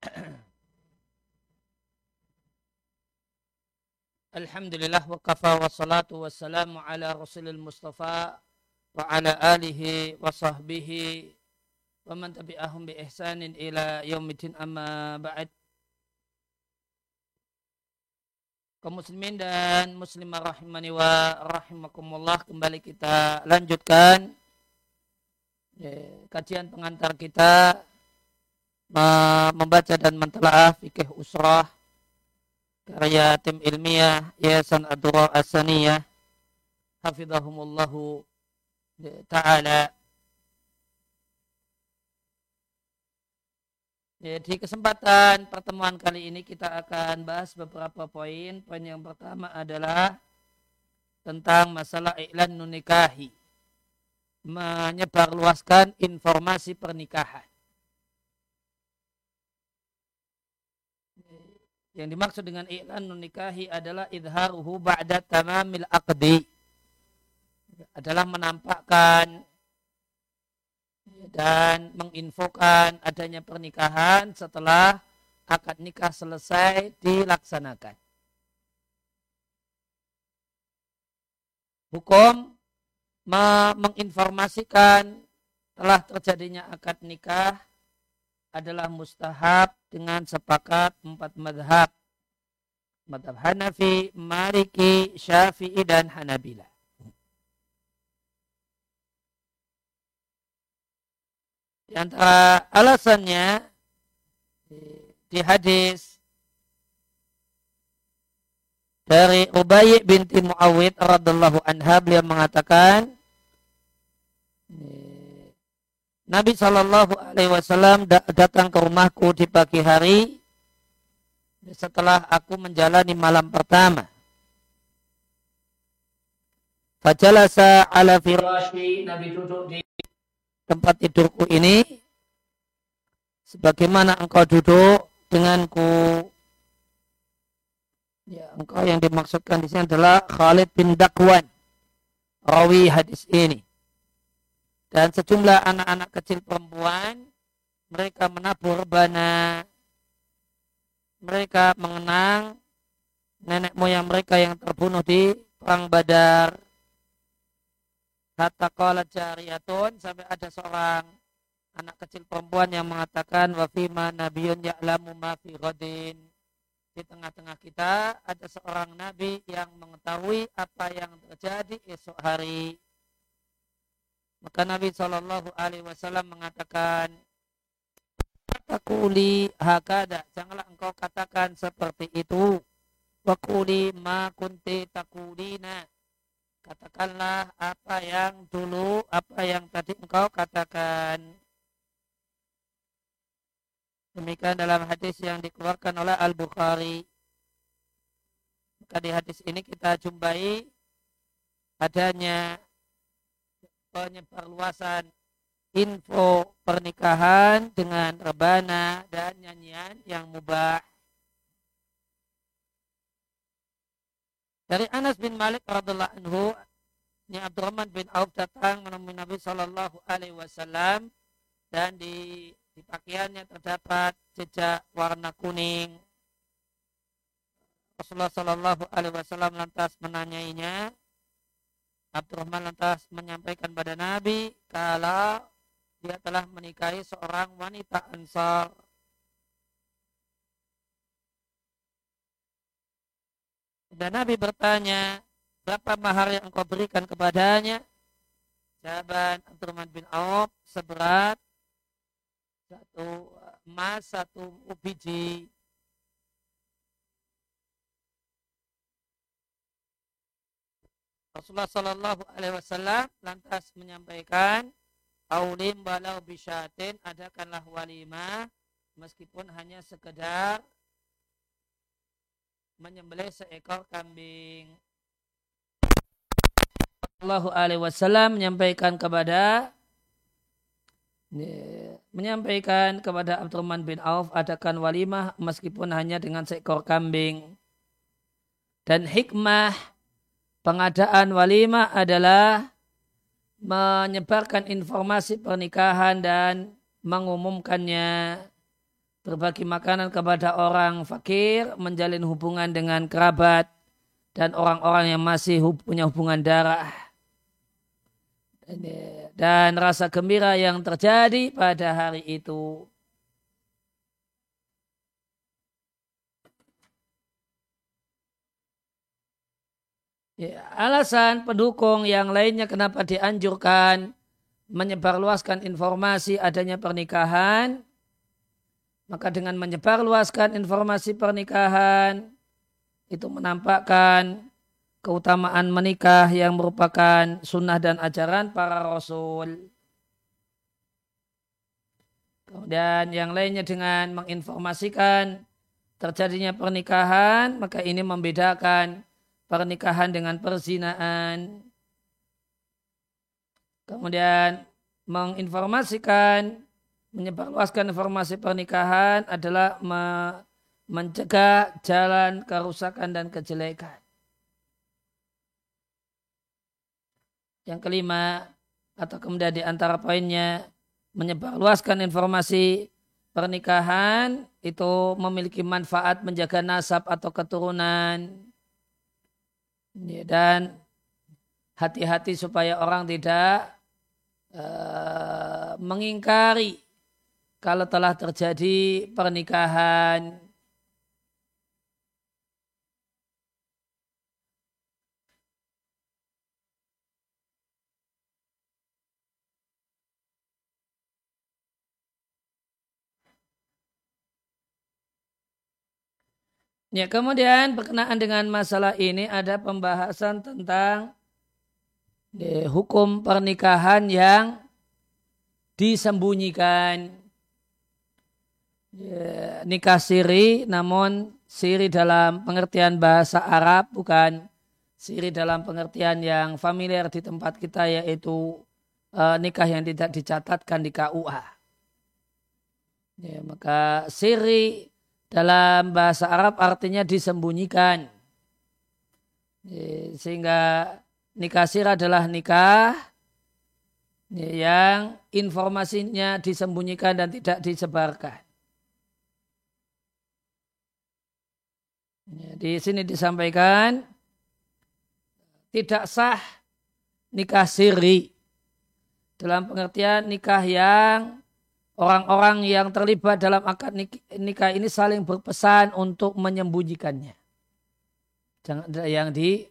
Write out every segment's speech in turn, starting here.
Alhamdulillah wa kafa wa salatu wa salamu ala rasulil mustafa wa ala alihi wa sahbihi wa man tabi'ahum bi ihsanin ila yaumidin amma ba'd. Kaum muslimin dan muslimah rahimani wa rahimakumullah kembali kita lanjutkan ya, kajian pengantar kita membaca dan mentelaah fikih usrah karya tim ilmiah Yayasan Adwa Asaniyah hafizahumullahu taala Ya, di kesempatan pertemuan kali ini kita akan bahas beberapa poin. Poin yang pertama adalah tentang masalah iklan nunikahi. Menyebarluaskan informasi pernikahan. Yang dimaksud dengan iklan nunikahi adalah idharuhu ba'da tamamil aqdi. Adalah menampakkan dan menginfokan adanya pernikahan setelah akad nikah selesai dilaksanakan. Hukum menginformasikan telah terjadinya akad nikah adalah mustahab dengan sepakat empat madhab. Madhab Hanafi, Maliki, Syafi'i, dan Hanabila. Di antara alasannya di hadis dari Ubay binti Muawid radhiallahu anha beliau mengatakan Nabi Shallallahu Alaihi Wasallam datang ke rumahku di pagi hari setelah aku menjalani malam pertama. Fajalasa ala firashi Nabi duduk di tempat tidurku ini. Sebagaimana engkau duduk denganku. Ya engkau yang dimaksudkan di sini adalah Khalid bin Dakwan. Rawi hadis ini dan sejumlah anak-anak kecil perempuan mereka menabur bana. Mereka mengenang nenek moyang mereka yang terbunuh di perang Badar. Kata qala jariyatun sampai ada seorang anak kecil perempuan yang mengatakan wa fima nabiyun ya'lamu ma fi di tengah-tengah kita ada seorang nabi yang mengetahui apa yang terjadi esok hari maka Nabi Shallallahu Alaihi Wasallam mengatakan, Takuli hakada, janganlah engkau katakan seperti itu. Wakuli ma kunti takulina. Katakanlah apa yang dulu, apa yang tadi engkau katakan. Demikian dalam hadis yang dikeluarkan oleh Al-Bukhari. Maka di hadis ini kita jumpai adanya penyebarluasan info pernikahan dengan rebana dan nyanyian yang mubah. Dari Anas bin Malik radhiallahu anhu, Ni Abdurrahman bin Auf datang menemui Nabi Shallallahu Alaihi Wasallam dan di, di pakaiannya terdapat jejak warna kuning. Rasulullah Shallallahu Alaihi Wasallam lantas menanyainya, Abdurrahman lantas menyampaikan pada Nabi kalau dia telah menikahi seorang wanita Ansar. Dan Nabi bertanya, berapa mahar yang engkau berikan kepadanya? Jawaban Abdurrahman bin Auf seberat satu emas, satu biji Rasulullah Shallallahu Alaihi Wasallam lantas menyampaikan Aulim balau bisyatin adakanlah walimah meskipun hanya sekedar menyembelih seekor kambing. Shallallahu Alaihi Wasallam menyampaikan kepada menyampaikan kepada Abdurrahman bin Auf adakan walimah meskipun hanya dengan seekor kambing dan hikmah pengadaan walimah adalah menyebarkan informasi pernikahan dan mengumumkannya berbagi makanan kepada orang fakir, menjalin hubungan dengan kerabat dan orang-orang yang masih punya hubungan darah. Dan rasa gembira yang terjadi pada hari itu. Ya, alasan pendukung yang lainnya kenapa dianjurkan menyebarluaskan informasi adanya pernikahan, maka dengan menyebarluaskan informasi pernikahan itu menampakkan keutamaan menikah yang merupakan sunnah dan ajaran para rasul. Kemudian yang lainnya dengan menginformasikan terjadinya pernikahan, maka ini membedakan pernikahan dengan perzinaan. Kemudian menginformasikan, menyebarluaskan informasi pernikahan adalah me mencegah jalan kerusakan dan kejelekan. Yang kelima, atau kemudian di antara poinnya, menyebarluaskan informasi pernikahan itu memiliki manfaat menjaga nasab atau keturunan dan hati-hati supaya orang tidak uh, mengingkari kalau telah terjadi pernikahan Ya, kemudian berkenaan dengan masalah ini ada pembahasan tentang ya, hukum pernikahan yang disembunyikan. Ya, nikah siri namun siri dalam pengertian bahasa Arab bukan siri dalam pengertian yang familiar di tempat kita yaitu uh, nikah yang tidak dicatatkan di KUA. Ya, maka siri dalam bahasa Arab artinya disembunyikan. Sehingga nikah sir adalah nikah yang informasinya disembunyikan dan tidak disebarkan. Di sini disampaikan tidak sah nikah siri dalam pengertian nikah yang orang-orang yang terlibat dalam akad nikah ini saling berpesan untuk menyembunyikannya. Jangan ada yang di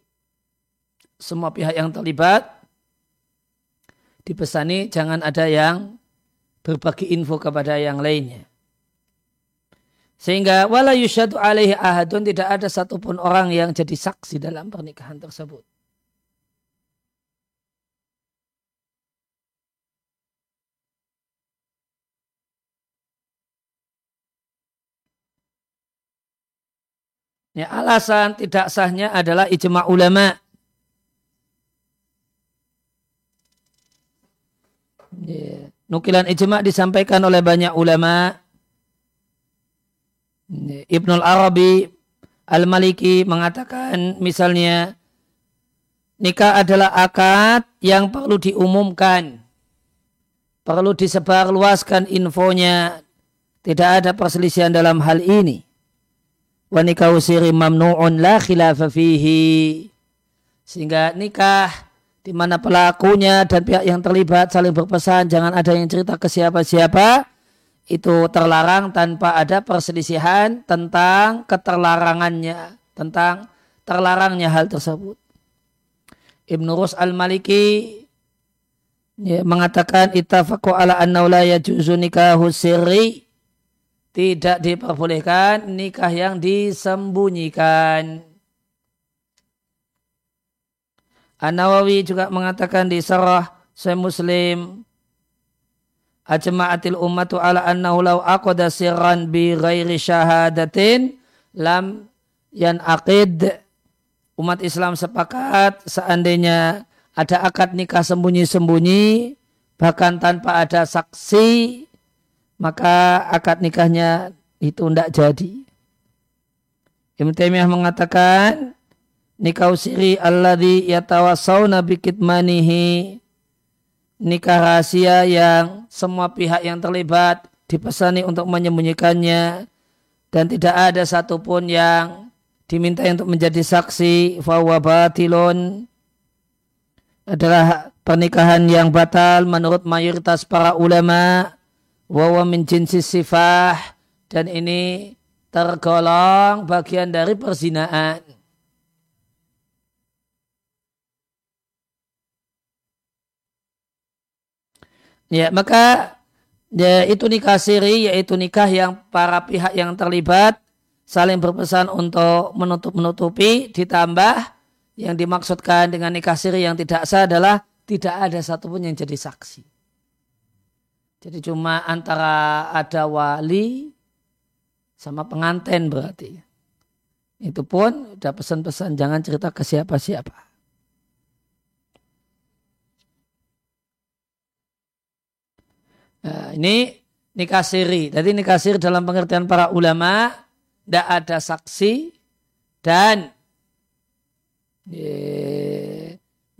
semua pihak yang terlibat dipesani jangan ada yang berbagi info kepada yang lainnya. Sehingga wala yusyadu alaihi ahadun tidak ada satupun orang yang jadi saksi dalam pernikahan tersebut. Ya, alasan tidak sahnya adalah ijma ulama. Ya, nukilan ijma disampaikan oleh banyak ulama. Ya, Ibnul Arabi Al-Maliki mengatakan misalnya nikah adalah akad yang perlu diumumkan. Perlu disebarluaskan infonya. Tidak ada perselisihan dalam hal ini wa nikahu siri mamnu'un la khilafa fihi. Sehingga nikah di mana pelakunya dan pihak yang terlibat saling berpesan jangan ada yang cerita ke siapa-siapa itu terlarang tanpa ada perselisihan tentang keterlarangannya tentang terlarangnya hal tersebut. Ibnu Rus al-Maliki ya, mengatakan ittafaqu ala anna la yajuzu nikahu sirri tidak diperbolehkan nikah yang disembunyikan. An-Nawawi juga mengatakan di sarah Sahih Muslim Ajma'atil ummatu ala annahu law aqada sirran bi ghairi syahadatin lam yan aqid umat Islam sepakat seandainya ada akad nikah sembunyi-sembunyi bahkan tanpa ada saksi maka akad nikahnya itu tidak jadi. Ibn Taimiyah mengatakan nikah siri alladhi yatawasawna bikitmanihi. Nikah rahasia yang semua pihak yang terlibat dipesani untuk menyembunyikannya. Dan tidak ada satupun yang diminta untuk menjadi saksi fahuwa batilun. Adalah pernikahan yang batal menurut mayoritas para ulama wawa min jinsi sifah dan ini tergolong bagian dari perzinaan. Ya, maka ya, itu nikah siri yaitu nikah yang para pihak yang terlibat saling berpesan untuk menutup-menutupi ditambah yang dimaksudkan dengan nikah siri yang tidak sah adalah tidak ada satupun yang jadi saksi. Jadi cuma antara ada wali sama pengantin berarti. Itu pun udah pesan-pesan jangan cerita ke siapa-siapa. Nah, ini nikah siri. Jadi nikah siri dalam pengertian para ulama tidak ada saksi dan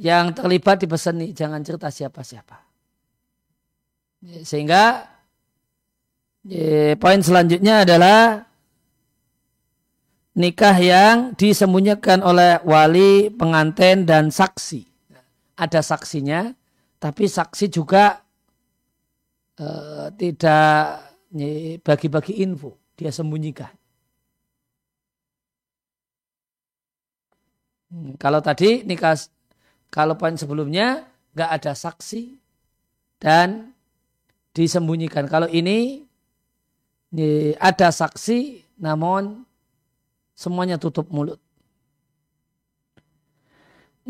yang terlibat di pesan ini jangan cerita siapa-siapa. Sehingga poin selanjutnya adalah nikah yang disembunyikan oleh wali, pengantin dan saksi. Ada saksinya, tapi saksi juga Eh, tidak bagi-bagi info, dia sembunyikan. Hmm, kalau tadi nikah, kalau poin sebelumnya nggak ada saksi dan disembunyikan. Kalau ini, ini ada saksi, namun semuanya tutup mulut.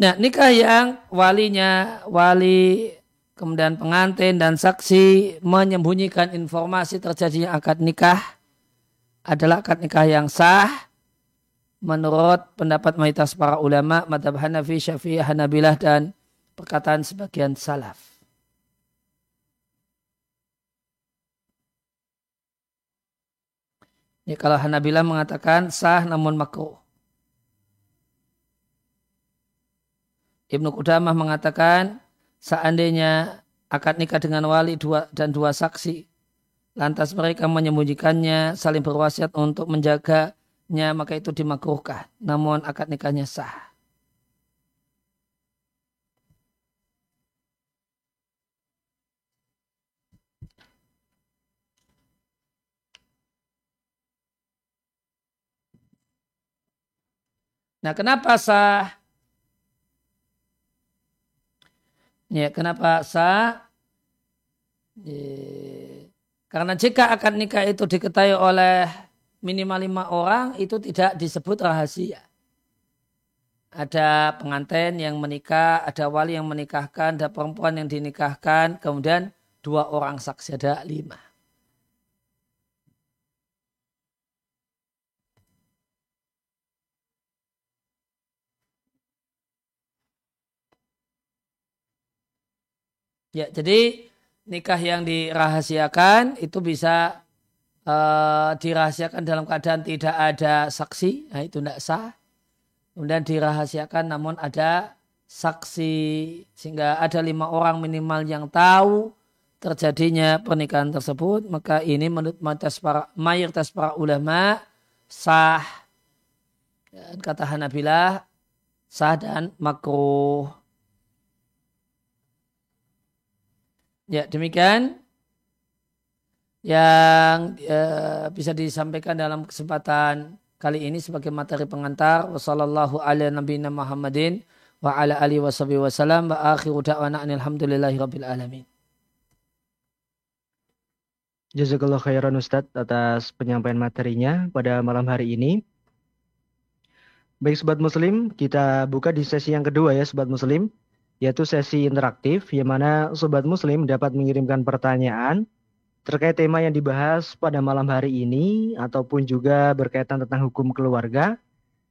Nah nikah yang walinya wali kemudian pengantin dan saksi menyembunyikan informasi terjadinya akad nikah adalah akad nikah yang sah menurut pendapat mayoritas para ulama madhab Hanafi, Syafi'i, Hanabilah dan perkataan sebagian salaf. Ya, kalau Hanabilah mengatakan sah namun makruh. Ibnu Qudamah mengatakan seandainya akad nikah dengan wali dua dan dua saksi, lantas mereka menyembunyikannya, saling berwasiat untuk menjaganya, maka itu dimakruhkan. Namun akad nikahnya sah. Nah, kenapa sah? Ya, kenapa sah? Ya, karena jika akad nikah itu diketahui oleh minimal lima orang, itu tidak disebut rahasia. Ada pengantin yang menikah, ada wali yang menikahkan, ada perempuan yang dinikahkan, kemudian dua orang saksi, ada lima. Ya, jadi nikah yang dirahasiakan itu bisa uh, dirahasiakan dalam keadaan tidak ada saksi, nah itu tidak sah. Kemudian dirahasiakan namun ada saksi sehingga ada lima orang minimal yang tahu terjadinya pernikahan tersebut maka ini menurut mayoritas para, mayoritas para ulama sah dan kata Hanabilah sah dan makruh. Ya, demikian yang ya, bisa disampaikan dalam kesempatan kali ini sebagai materi pengantar. Wassalamualaikum ala Muhammadin wa ala alihi wasallam wa akhiru da'wana alhamdulillahi rabbil alamin. Jazakallah khairan Ustaz atas penyampaian materinya pada malam hari ini. Baik Sobat Muslim, kita buka di sesi yang kedua ya Sobat Muslim yaitu sesi interaktif yang mana sobat muslim dapat mengirimkan pertanyaan terkait tema yang dibahas pada malam hari ini ataupun juga berkaitan tentang hukum keluarga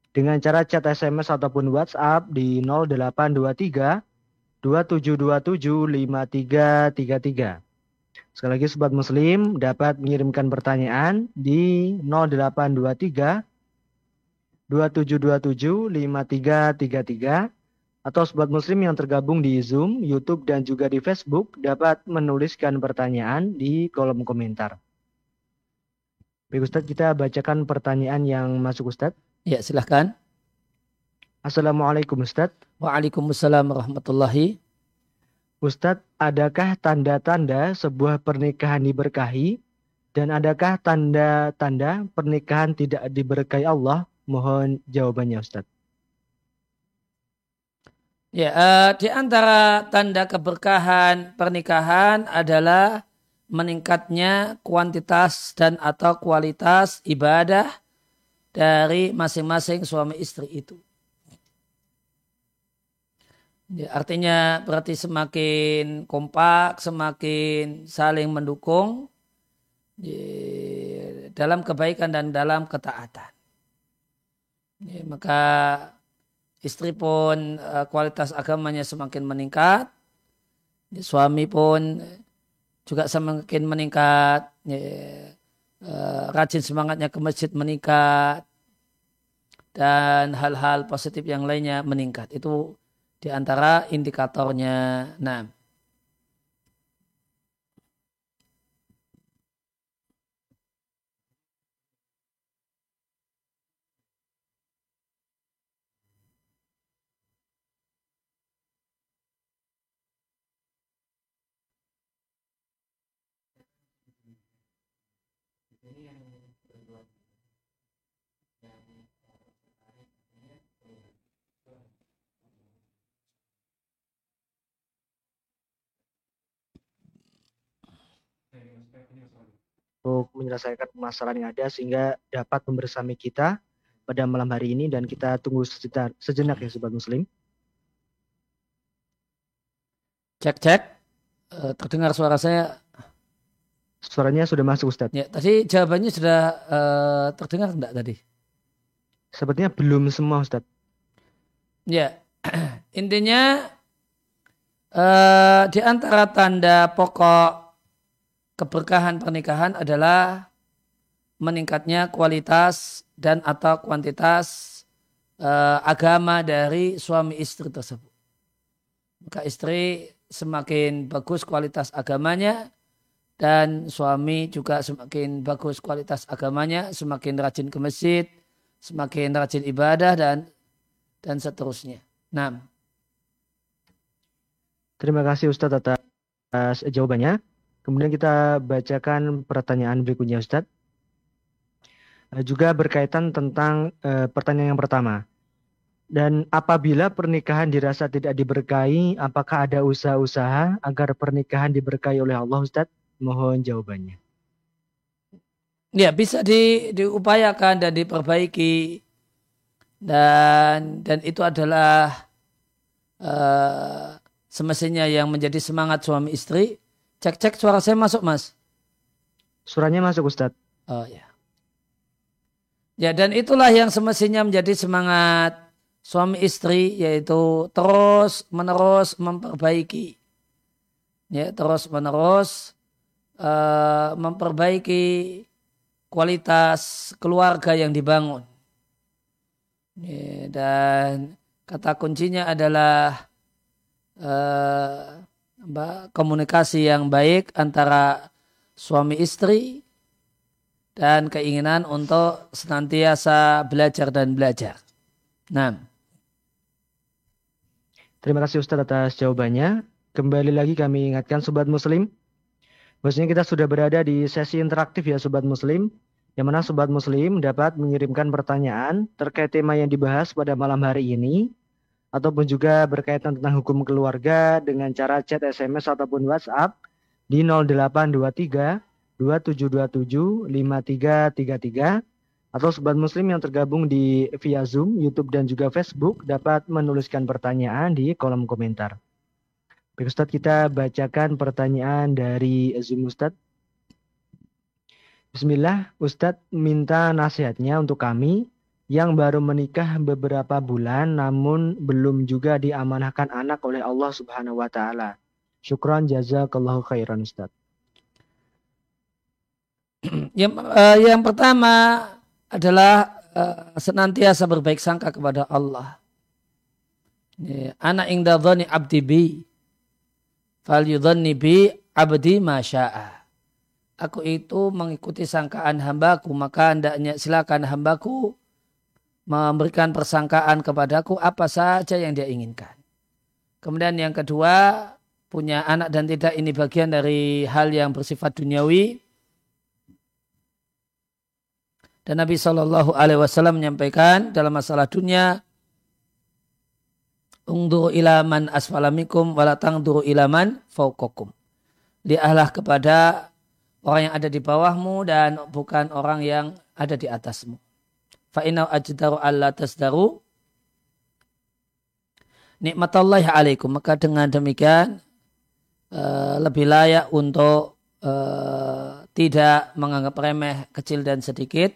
dengan cara chat SMS ataupun WhatsApp di 0823 2727 5333. Sekali lagi sobat muslim dapat mengirimkan pertanyaan di 0823 2727 5333 atau sobat muslim yang tergabung di Zoom, YouTube dan juga di Facebook dapat menuliskan pertanyaan di kolom komentar. Baik Ustadz, kita bacakan pertanyaan yang masuk Ustadz. Ya, silahkan. Assalamualaikum Ustadz. Waalaikumsalam warahmatullahi. Ustadz, adakah tanda-tanda sebuah pernikahan diberkahi dan adakah tanda-tanda pernikahan tidak diberkahi Allah? Mohon jawabannya Ustadz. Ya, uh, di antara tanda keberkahan pernikahan adalah meningkatnya kuantitas dan atau kualitas ibadah dari masing-masing suami istri itu. Ya, artinya berarti semakin kompak, semakin saling mendukung ya, dalam kebaikan dan dalam ketaatan. Ya, maka istri pun uh, kualitas agamanya semakin meningkat, suami pun juga semakin meningkat, ya, uh, rajin semangatnya ke masjid meningkat, dan hal-hal positif yang lainnya meningkat. Itu di antara indikatornya. Nah, untuk menyelesaikan permasalahan yang ada sehingga dapat membersami kita pada malam hari ini dan kita tunggu sejenak, sejenak ya sobat muslim. Cek cek, uh, terdengar suara saya. Suaranya sudah masuk Ustadz. Ya, tadi jawabannya sudah uh, terdengar enggak tadi? Sepertinya belum semua Ustadz. Ya, intinya uh, di antara tanda pokok keberkahan pernikahan adalah meningkatnya kualitas dan atau kuantitas uh, agama dari suami istri tersebut. Maka istri semakin bagus kualitas agamanya dan suami juga semakin bagus kualitas agamanya, semakin rajin ke masjid, semakin rajin ibadah dan dan seterusnya. Nah. Terima kasih Ustadz atas jawabannya. Kemudian kita bacakan pertanyaan berikutnya Ustadz. Eh, juga berkaitan tentang uh, pertanyaan yang pertama. Dan apabila pernikahan dirasa tidak diberkahi, apakah ada usaha-usaha agar pernikahan diberkahi oleh Allah Ustadz? Mohon jawabannya. Ya bisa di, diupayakan dan diperbaiki dan dan itu adalah uh, semestinya yang menjadi semangat suami istri Cek cek suara saya masuk mas. Suaranya masuk Ustadz. Oh ya. Ya dan itulah yang semestinya menjadi semangat suami istri yaitu terus menerus memperbaiki. Ya terus menerus uh, memperbaiki kualitas keluarga yang dibangun. Ya, dan kata kuncinya adalah uh, komunikasi yang baik antara suami istri dan keinginan untuk senantiasa belajar dan belajar. Nah. Terima kasih Ustadz atas jawabannya. Kembali lagi kami ingatkan Sobat Muslim. Bahwasanya kita sudah berada di sesi interaktif ya Sobat Muslim. Yang mana Sobat Muslim dapat mengirimkan pertanyaan terkait tema yang dibahas pada malam hari ini ataupun juga berkaitan tentang hukum keluarga dengan cara chat SMS ataupun WhatsApp di 0823 2727 5333 atau sobat muslim yang tergabung di via Zoom, YouTube dan juga Facebook dapat menuliskan pertanyaan di kolom komentar. Baik Ustadz kita bacakan pertanyaan dari Zoom Ustadz. Bismillah, Ustadz minta nasihatnya untuk kami yang baru menikah beberapa bulan namun belum juga diamanahkan anak oleh Allah Subhanahu wa taala. Syukran jazakallahu khairan Ustaz. yang, uh, yang pertama adalah uh, senantiasa berbaik sangka kepada Allah. Anak ingda dhani abdi bi fal yudhanni bi abdi masya'a. aku itu mengikuti sangkaan hambaku, maka hendaknya silakan hambaku memberikan persangkaan kepadaku apa saja yang dia inginkan. Kemudian yang kedua, punya anak dan tidak ini bagian dari hal yang bersifat duniawi. Dan Nabi Shallallahu Alaihi Wasallam menyampaikan dalam masalah dunia, Ungdur ilaman asfalamikum walatang duru ilaman faukokum. Lihatlah kepada orang yang ada di bawahmu dan bukan orang yang ada di atasmu. Fa'inau ajdaru alla tasdaru nikmatallahi alaikum. Maka dengan demikian uh, lebih layak untuk uh, tidak menganggap remeh kecil dan sedikit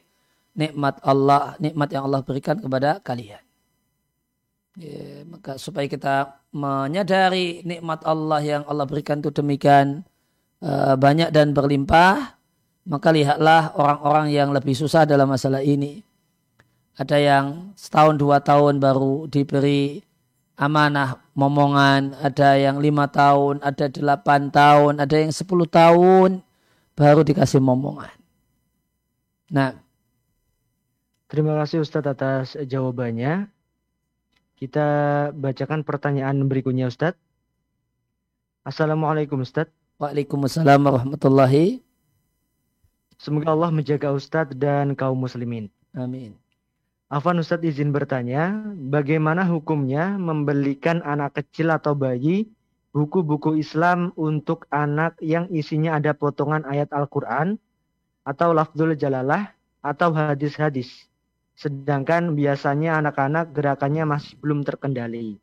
nikmat Allah, nikmat yang Allah berikan kepada kalian. Ya, maka supaya kita menyadari nikmat Allah yang Allah berikan itu demikian uh, banyak dan berlimpah, maka lihatlah orang-orang yang lebih susah dalam masalah ini. Ada yang setahun dua tahun baru diberi amanah momongan, ada yang lima tahun, ada delapan tahun, ada yang sepuluh tahun baru dikasih momongan. Nah, terima kasih Ustadz atas jawabannya. Kita bacakan pertanyaan berikutnya Ustadz. Assalamualaikum Ustadz. Waalaikumsalam warahmatullahi. Semoga Allah menjaga Ustadz dan kaum muslimin. Amin. Afan izin bertanya, bagaimana hukumnya membelikan anak kecil atau bayi buku-buku Islam untuk anak yang isinya ada potongan ayat Al-Quran atau lafzul jalalah atau hadis-hadis Sedangkan biasanya anak-anak gerakannya masih belum terkendali.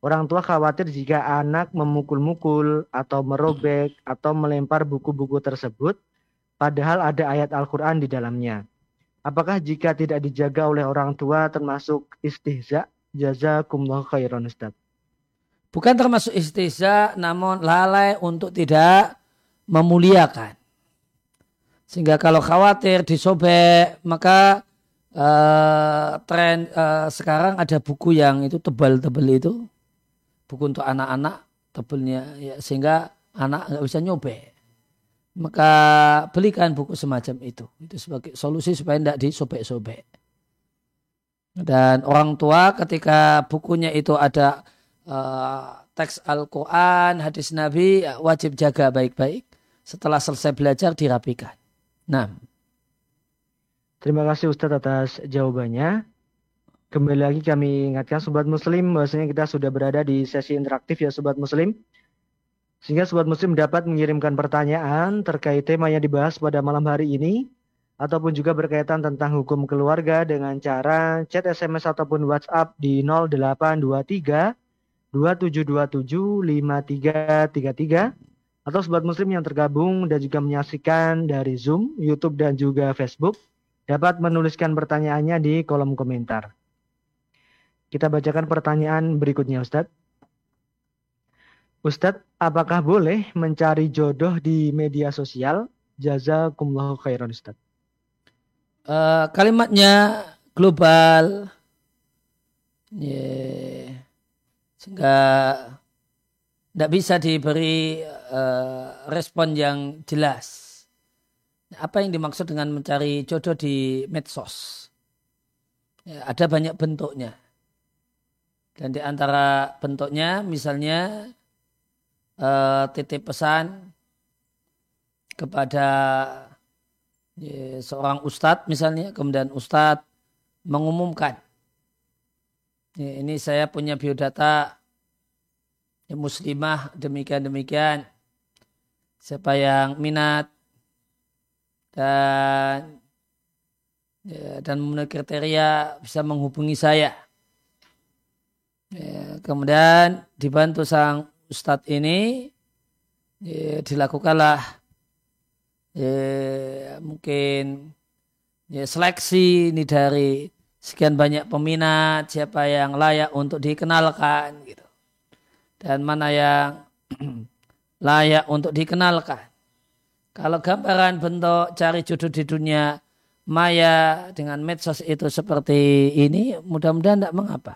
Orang tua khawatir jika anak memukul-mukul atau merobek atau melempar buku-buku tersebut padahal ada ayat Al-Quran di dalamnya. Apakah jika tidak dijaga oleh orang tua termasuk istihza? Jazakumullah khairan Ustaz. Bukan termasuk istihza namun lalai untuk tidak memuliakan. Sehingga kalau khawatir disobek maka uh, tren uh, sekarang ada buku yang itu tebal-tebal itu buku untuk anak-anak tebelnya ya sehingga anak nggak bisa nyobek maka belikan buku semacam itu itu sebagai solusi supaya tidak disobek-sobek dan orang tua ketika bukunya itu ada uh, teks Al-Quran, hadis Nabi ya wajib jaga baik-baik setelah selesai belajar dirapikan. Nah, Terima kasih Ustadz atas jawabannya. Kembali lagi kami ingatkan Sobat Muslim bahwasanya kita sudah berada di sesi interaktif ya Sobat Muslim. Sehingga Sobat Muslim dapat mengirimkan pertanyaan terkait tema yang dibahas pada malam hari ini. Ataupun juga berkaitan tentang hukum keluarga dengan cara chat SMS ataupun WhatsApp di 0823 2727 5333 atau Sobat Muslim yang tergabung dan juga menyaksikan dari Zoom, YouTube dan juga Facebook dapat menuliskan pertanyaannya di kolom komentar. Kita bacakan pertanyaan berikutnya Ustadz. Ustadz, apakah boleh mencari jodoh di media sosial? Jazakumullahu khairan Ustadz. Uh, kalimatnya global. Yeah. Sehingga tidak bisa diberi uh, respon yang jelas apa yang dimaksud dengan mencari jodoh di medsos? Ya, ada banyak bentuknya. Dan di antara bentuknya misalnya uh, titip pesan kepada ya, seorang ustadz misalnya, kemudian ustadz mengumumkan. Ya, ini saya punya biodata ya, muslimah demikian-demikian. Siapa yang minat dan ya, dan memenuhi kriteria bisa menghubungi saya. Ya, kemudian dibantu sang ustadz ini ya, dilakukanlah ya, mungkin ya, seleksi ini dari sekian banyak peminat siapa yang layak untuk dikenalkan gitu dan mana yang layak untuk dikenalkan kalau gambaran bentuk cari jodoh di dunia maya dengan medsos itu seperti ini, mudah-mudahan tidak mengapa.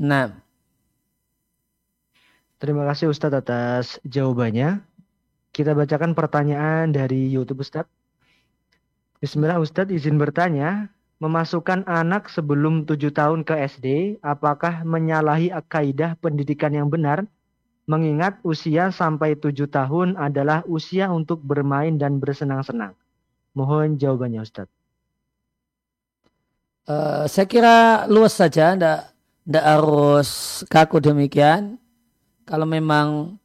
Nah. Terima kasih Ustadz atas jawabannya. kita bacakan pertanyaan dari YouTube Ustadz. Bismillah Ustadz izin bertanya, memasukkan anak sebelum tujuh tahun ke SD, apakah menyalahi kaidah pendidikan yang benar? Mengingat usia sampai tujuh tahun adalah usia untuk bermain dan bersenang-senang. Mohon jawabannya Ustadz. Uh, saya kira luas saja, tidak tidak harus kaku demikian. Kalau memang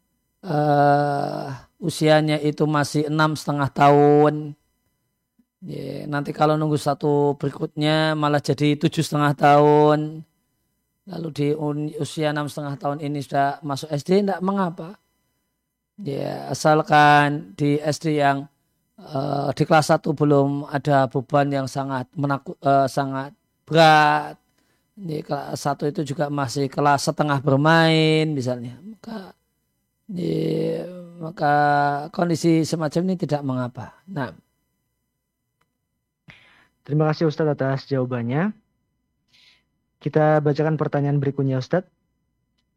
uh, usianya itu masih enam setengah tahun, Ya, nanti kalau nunggu satu berikutnya malah jadi tujuh setengah tahun. Lalu di usia enam setengah tahun ini sudah masuk SD, tidak mengapa. Ya, asalkan di SD yang uh, di kelas satu belum ada beban yang sangat menakut, uh, sangat berat. Di kelas satu itu juga masih kelas setengah bermain misalnya. Maka ya, maka kondisi semacam ini tidak mengapa. Nah, Terima kasih Ustadz atas jawabannya. Kita bacakan pertanyaan berikutnya Ustadz.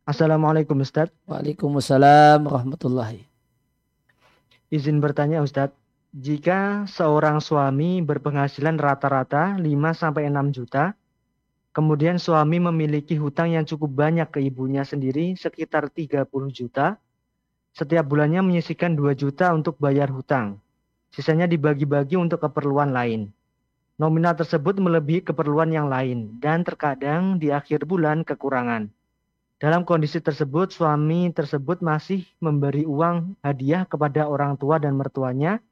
Assalamualaikum Ustadz. Waalaikumsalam warahmatullahi. Izin bertanya Ustadz, jika seorang suami berpenghasilan rata-rata 5-6 juta, kemudian suami memiliki hutang yang cukup banyak ke ibunya sendiri sekitar 30 juta, setiap bulannya menyisikan 2 juta untuk bayar hutang. Sisanya dibagi-bagi untuk keperluan lain. Nominal tersebut melebihi keperluan yang lain dan terkadang di akhir bulan kekurangan. Dalam kondisi tersebut, suami tersebut masih memberi uang hadiah kepada orang tua dan mertuanya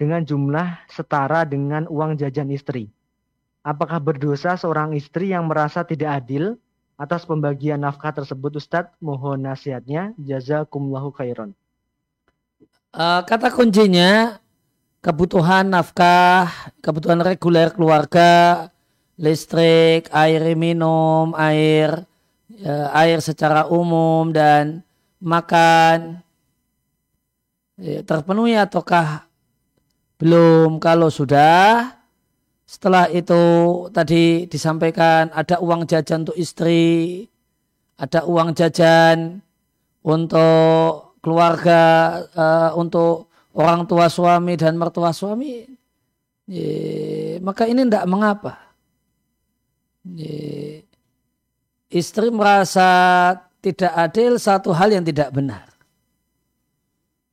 dengan jumlah setara dengan uang jajan istri. Apakah berdosa seorang istri yang merasa tidak adil atas pembagian nafkah tersebut Ustadz? Mohon nasihatnya. Jazakumullahu khairan. Uh, kata kuncinya kebutuhan nafkah, kebutuhan reguler keluarga, listrik, air minum, air ya, air secara umum dan makan ya, terpenuhi ataukah belum? Kalau sudah, setelah itu tadi disampaikan ada uang jajan untuk istri, ada uang jajan untuk keluarga, uh, untuk orang tua suami dan mertua suami, maka ini tidak mengapa. Istri merasa tidak adil satu hal yang tidak benar.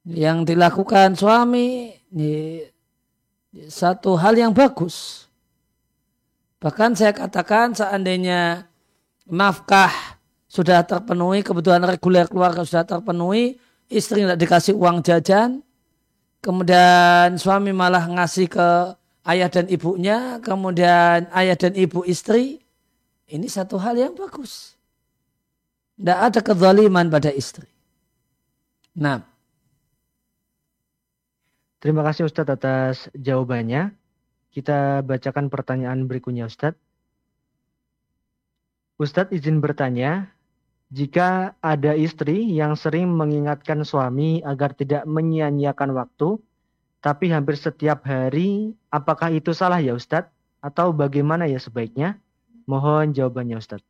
Yang dilakukan suami ye, satu hal yang bagus. Bahkan saya katakan seandainya nafkah sudah terpenuhi, kebutuhan reguler keluarga sudah terpenuhi, istri tidak dikasih uang jajan, kemudian suami malah ngasih ke ayah dan ibunya, kemudian ayah dan ibu istri, ini satu hal yang bagus. Tidak ada kezaliman pada istri. Nah. Terima kasih Ustadz atas jawabannya. Kita bacakan pertanyaan berikutnya Ustadz. Ustadz izin bertanya, jika ada istri yang sering mengingatkan suami agar tidak menyia-nyiakan waktu, tapi hampir setiap hari, apakah itu salah ya Ustadz? Atau bagaimana ya sebaiknya? Mohon jawabannya Ustadz.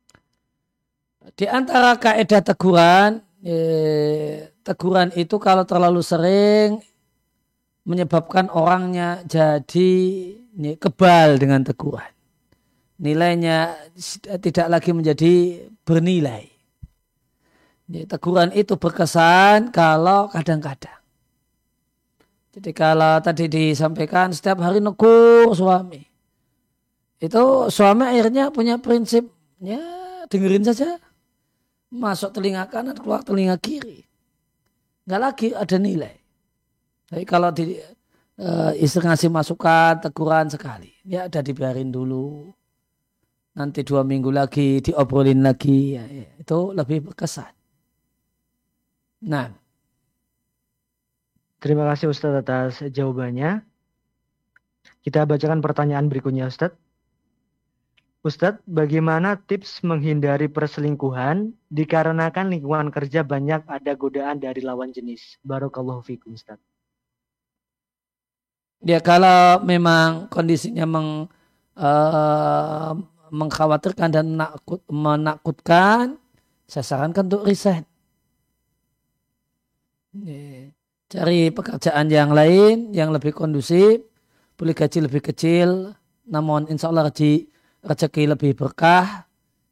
Di antara kaidah teguran, eh, teguran itu kalau terlalu sering menyebabkan orangnya jadi kebal dengan teguran. Nilainya tidak lagi menjadi bernilai. Teguran itu berkesan kalau kadang-kadang. Jadi kalau tadi disampaikan setiap hari negur suami. Itu suami akhirnya punya prinsip, ya dengerin saja. Masuk telinga kanan, keluar telinga kiri. Nggak lagi ada nilai. Tapi kalau di, uh, istri ngasih masukan, teguran sekali. Ya ada dibiarin dulu. Nanti dua minggu lagi diobrolin lagi. Ya, ya. Itu lebih berkesan. Nah. Terima kasih Ustadz atas jawabannya. Kita bacakan pertanyaan berikutnya Ustadz. Ustadz, bagaimana tips menghindari perselingkuhan dikarenakan lingkungan kerja banyak ada godaan dari lawan jenis? Barokallahu fikum Ustadz. Ya kalau memang kondisinya meng, uh, mengkhawatirkan dan menakut, menakutkan, saya sarankan untuk resign. cari pekerjaan yang lain yang lebih kondusif, boleh gaji lebih kecil, namun insya Allah rezeki, lebih berkah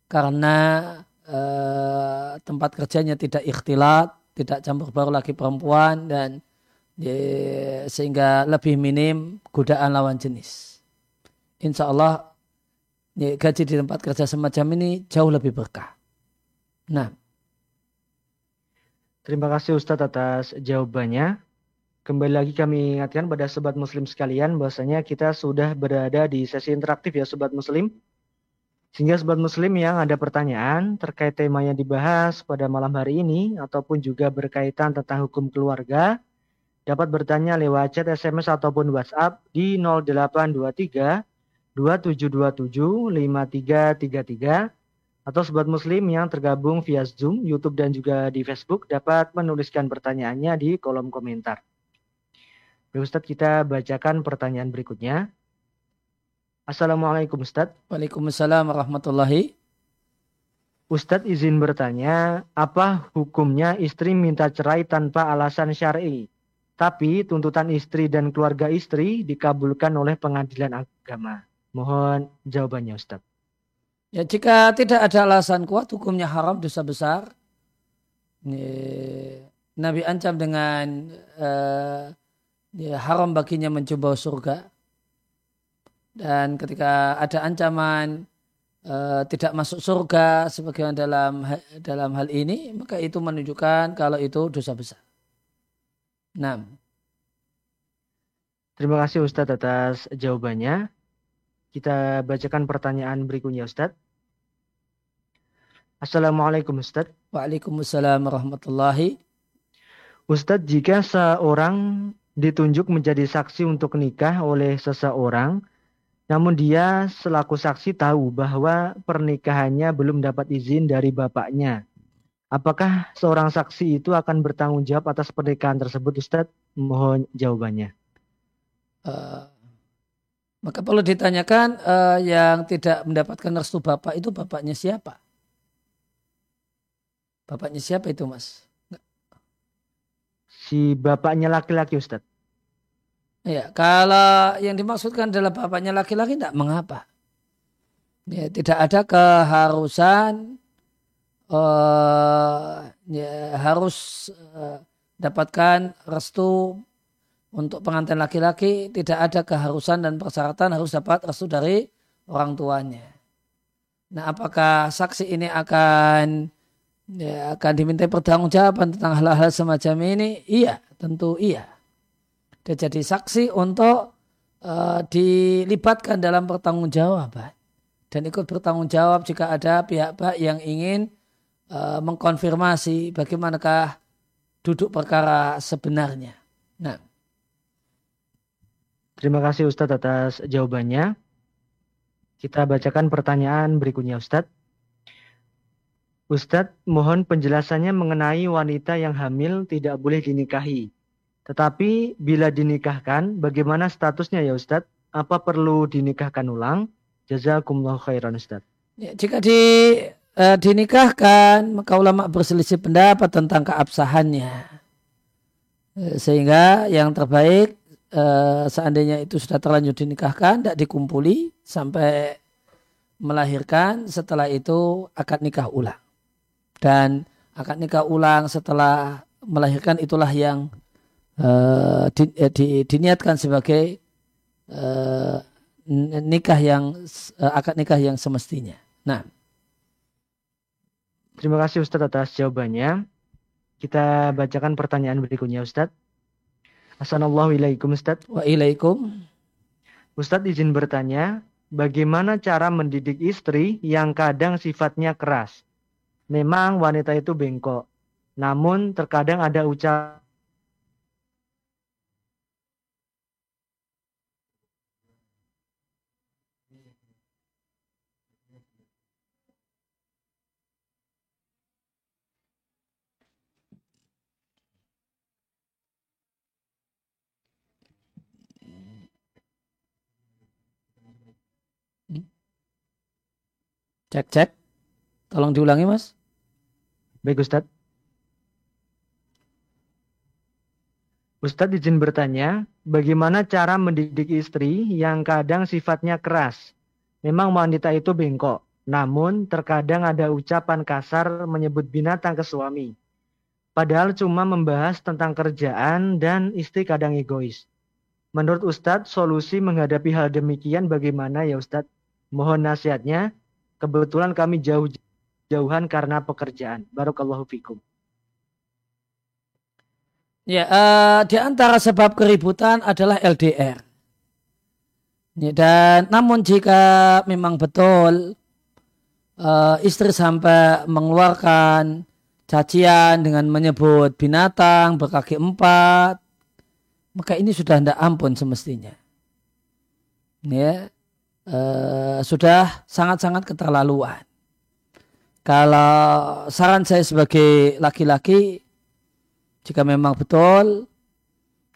karena eh, tempat kerjanya tidak ikhtilat, tidak campur baru lagi perempuan dan sehingga lebih minim godaan lawan jenis. Insya Allah gaji di tempat kerja semacam ini jauh lebih berkah. Nah. Terima kasih Ustadz atas jawabannya. Kembali lagi kami ingatkan pada sobat muslim sekalian bahwasanya kita sudah berada di sesi interaktif ya sobat muslim. Sehingga sobat muslim yang ada pertanyaan terkait tema yang dibahas pada malam hari ini ataupun juga berkaitan tentang hukum keluarga dapat bertanya lewat chat SMS ataupun WhatsApp di 0823 2727 5333 atau sobat muslim yang tergabung via Zoom, YouTube dan juga di Facebook dapat menuliskan pertanyaannya di kolom komentar. Baik Ustadz, kita bacakan pertanyaan berikutnya. Assalamualaikum Ustadz. Waalaikumsalam warahmatullahi. Ustadz izin bertanya, apa hukumnya istri minta cerai tanpa alasan syar'i? Tapi tuntutan istri dan keluarga istri dikabulkan oleh pengadilan agama. Mohon jawabannya Ustadz. Ya, jika tidak ada alasan kuat, hukumnya haram, dosa besar. Nabi ancam dengan uh, ya, haram baginya mencoba surga. Dan ketika ada ancaman uh, tidak masuk surga sebagaimana dalam dalam hal ini, maka itu menunjukkan kalau itu dosa besar. Nah. Terima kasih Ustadz atas jawabannya. Kita bacakan pertanyaan berikutnya Ustadz. Assalamualaikum Ustadz. Waalaikumsalam warahmatullahi. Ustadz, jika seorang ditunjuk menjadi saksi untuk nikah oleh seseorang, namun dia selaku saksi tahu bahwa pernikahannya belum dapat izin dari bapaknya. Apakah seorang saksi itu akan bertanggung jawab atas pernikahan tersebut, Ustadz? Mohon jawabannya. Uh, maka perlu ditanyakan uh, yang tidak mendapatkan restu bapak itu bapaknya siapa? Bapaknya siapa itu mas? Si bapaknya laki-laki Ustaz. Ya, kalau yang dimaksudkan adalah bapaknya laki-laki tidak mengapa. Ya, tidak ada keharusan uh, ya, harus uh, dapatkan restu untuk pengantin laki-laki tidak ada keharusan dan persyaratan harus dapat restu dari orang tuanya. Nah, apakah saksi ini akan ya, akan diminta pertanggungjawaban tentang hal-hal semacam ini? Iya, tentu iya. Dia jadi saksi untuk uh, dilibatkan dalam pertanggungjawaban dan ikut bertanggung jawab jika ada pihak-pihak yang ingin uh, mengkonfirmasi bagaimanakah duduk perkara sebenarnya. Nah, Terima kasih Ustadz atas jawabannya. Kita bacakan pertanyaan berikutnya Ustadz. Ustadz, mohon penjelasannya mengenai wanita yang hamil tidak boleh dinikahi. Tetapi bila dinikahkan, bagaimana statusnya ya Ustadz? Apa perlu dinikahkan ulang? Jazakumullah khairan Ustadz. Ya, jika di, uh, dinikahkan, maka ulama berselisih pendapat tentang keabsahannya. Eh, sehingga yang terbaik Eh, seandainya itu sudah terlanjur dinikahkan, tidak dikumpuli sampai melahirkan, setelah itu akad nikah ulang. Dan akad nikah ulang setelah melahirkan itulah yang uh, di, eh, di, diniatkan sebagai uh, nikah yang uh, akad nikah yang semestinya. Nah, terima kasih Ustadz atas jawabannya. Kita bacakan pertanyaan berikutnya Ustadz. Assalamualaikum Ustaz. Waalaikum. Ustadz izin bertanya, bagaimana cara mendidik istri yang kadang sifatnya keras? Memang wanita itu bengkok, namun terkadang ada ucapan Cek, cek. Tolong diulangi, Mas. Baik, Ustaz. Ustadz izin bertanya, bagaimana cara mendidik istri yang kadang sifatnya keras? Memang wanita itu bengkok, namun terkadang ada ucapan kasar menyebut binatang ke suami. Padahal cuma membahas tentang kerjaan dan istri kadang egois. Menurut Ustadz, solusi menghadapi hal demikian bagaimana ya Ustadz? Mohon nasihatnya. Kebetulan kami jauh-jauhan karena pekerjaan. Barakallahu fikum. Ya, uh, di antara sebab keributan adalah LDR. Ya, dan namun jika memang betul uh, istri sampai mengeluarkan cacian dengan menyebut binatang berkaki empat, maka ini sudah tidak ampun semestinya. Ya, uh, sudah sangat-sangat keterlaluan. Kalau saran saya sebagai laki-laki, jika memang betul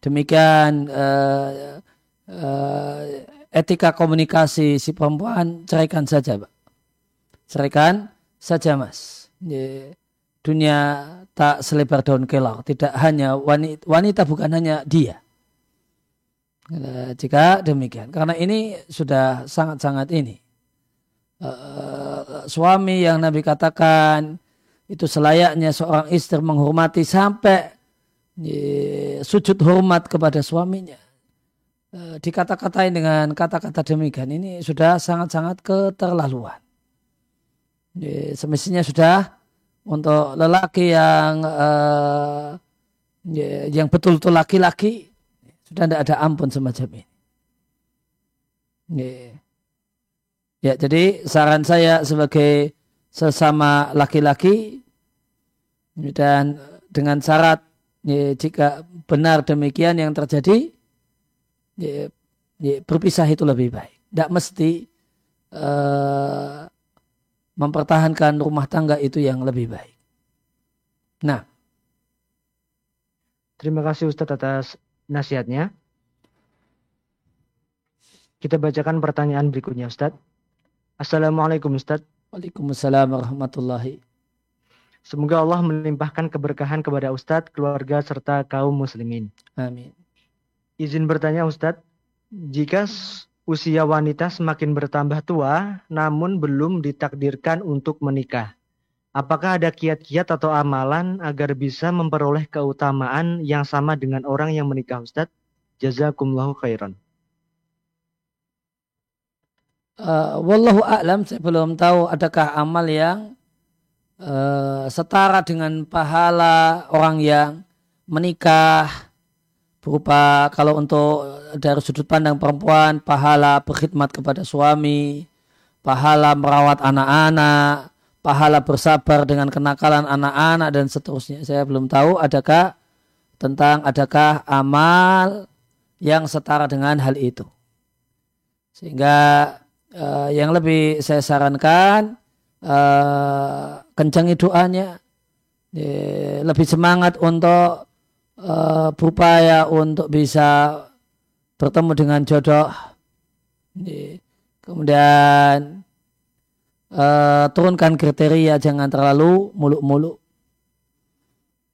demikian uh, uh, etika komunikasi si perempuan ceraikan saja pak. Ceraikan saja mas. Dunia tak selebar daun kelor. Tidak hanya wanita, wanita bukan hanya dia jika demikian karena ini sudah sangat-sangat ini uh, suami yang Nabi katakan itu selayaknya seorang istri menghormati sampai sujud hormat kepada suaminya dikata-katain dengan kata-kata demikian ini sudah sangat-sangat keterlaluan. Semestinya sudah untuk lelaki yang yang betul-betul laki-laki sudah tidak ada ampun semacam ini. Ya, jadi saran saya sebagai sesama laki-laki dan dengan syarat ya, jika benar demikian yang terjadi ya, ya, berpisah itu lebih baik. Tidak mesti uh, mempertahankan rumah tangga itu yang lebih baik. Nah. Terima kasih Ustadz atas nasihatnya. Kita bacakan pertanyaan berikutnya Ustadz Assalamualaikum Ustadz Waalaikumsalam warahmatullahi. Semoga Allah melimpahkan keberkahan kepada Ustadz, keluarga, serta kaum muslimin. Amin. Izin bertanya Ustadz, jika usia wanita semakin bertambah tua, namun belum ditakdirkan untuk menikah, apakah ada kiat-kiat atau amalan agar bisa memperoleh keutamaan yang sama dengan orang yang menikah Ustadz? Jazakumullahu khairan. Uh, wallahu a'lam, saya belum tahu adakah amal yang uh, setara dengan pahala orang yang menikah berupa kalau untuk dari sudut pandang perempuan pahala berkhidmat kepada suami, pahala merawat anak-anak, pahala bersabar dengan kenakalan anak-anak dan seterusnya. Saya belum tahu adakah tentang adakah amal yang setara dengan hal itu. Sehingga uh, yang lebih saya sarankan uh, kencangi doanya, ya, lebih semangat untuk uh, berupaya untuk bisa bertemu dengan jodoh. Kemudian uh, turunkan kriteria jangan terlalu muluk-muluk.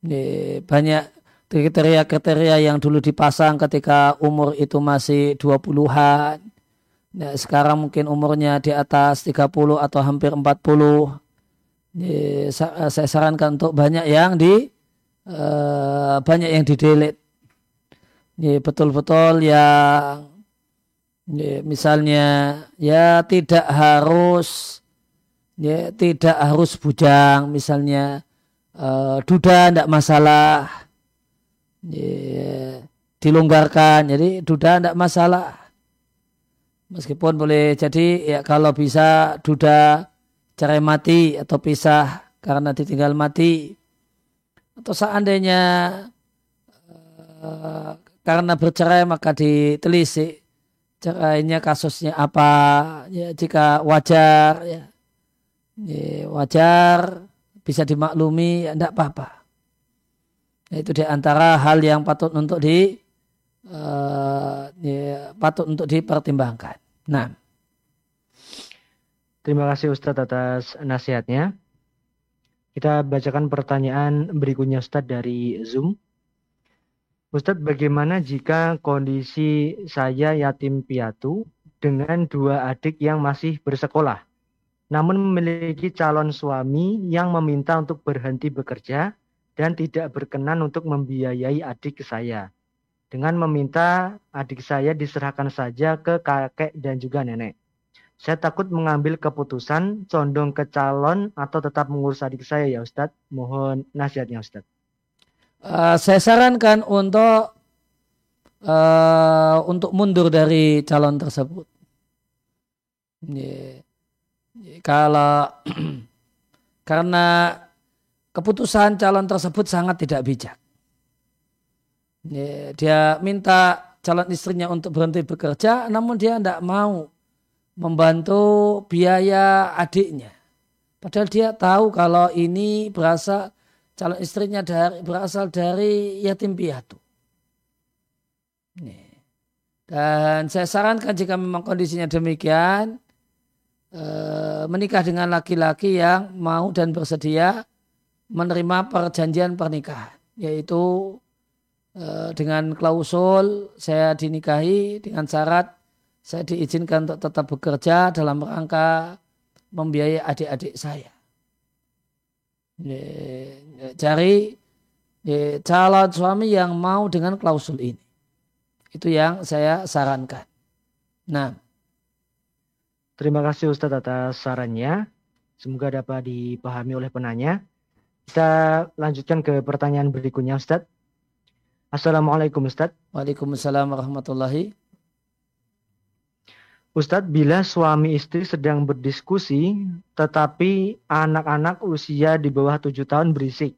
Ya, banyak kriteria-kriteria yang dulu dipasang ketika umur itu masih 20-an. Nah, sekarang mungkin umurnya di atas 30 atau hampir 40 saya sarankan untuk banyak yang di uh, banyak yang di delete betul-betul yang misalnya ya tidak harus ya tidak harus bujang misalnya uh, duda tidak masalah. Ya, dilonggarkan jadi duda tidak masalah. Meskipun boleh jadi ya kalau bisa duda cerai mati atau pisah karena ditinggal mati. Atau seandainya uh, karena bercerai maka ditelisik cerainya kasusnya apa. Ya jika wajar ya, ya wajar bisa dimaklumi ya tidak apa-apa ya, itu di antara hal yang patut untuk di uh, ya, patut untuk dipertimbangkan nah Terima kasih Ustadz atas nasihatnya. Kita bacakan pertanyaan berikutnya Ustadz dari Zoom. Ustadz, bagaimana jika kondisi saya yatim piatu dengan dua adik yang masih bersekolah, namun memiliki calon suami yang meminta untuk berhenti bekerja dan tidak berkenan untuk membiayai adik saya, dengan meminta adik saya diserahkan saja ke kakek dan juga nenek. Saya takut mengambil keputusan condong ke calon atau tetap mengurus adik saya ya Ustadz. Mohon nasihatnya Ustadz. Uh, saya sarankan untuk uh, untuk mundur dari calon tersebut. Yeah. Kalau karena keputusan calon tersebut sangat tidak bijak. Dia minta calon istrinya untuk berhenti bekerja, namun dia tidak mau membantu biaya adiknya. Padahal dia tahu kalau ini berasal calon istrinya dari, berasal dari yatim piatu. Dan saya sarankan jika memang kondisinya demikian, eh, menikah dengan laki-laki yang mau dan bersedia menerima perjanjian pernikahan, yaitu eh, dengan klausul saya dinikahi dengan syarat saya diizinkan untuk tetap bekerja dalam rangka membiayai adik-adik saya cari calon suami yang mau dengan klausul ini. Itu yang saya sarankan. Nah. Terima kasih Ustadz atas sarannya. Semoga dapat dipahami oleh penanya. Kita lanjutkan ke pertanyaan berikutnya Ustadz. Assalamualaikum Ustadz. Waalaikumsalam warahmatullahi Ustadz, bila suami istri sedang berdiskusi, tetapi anak-anak usia di bawah tujuh tahun berisik,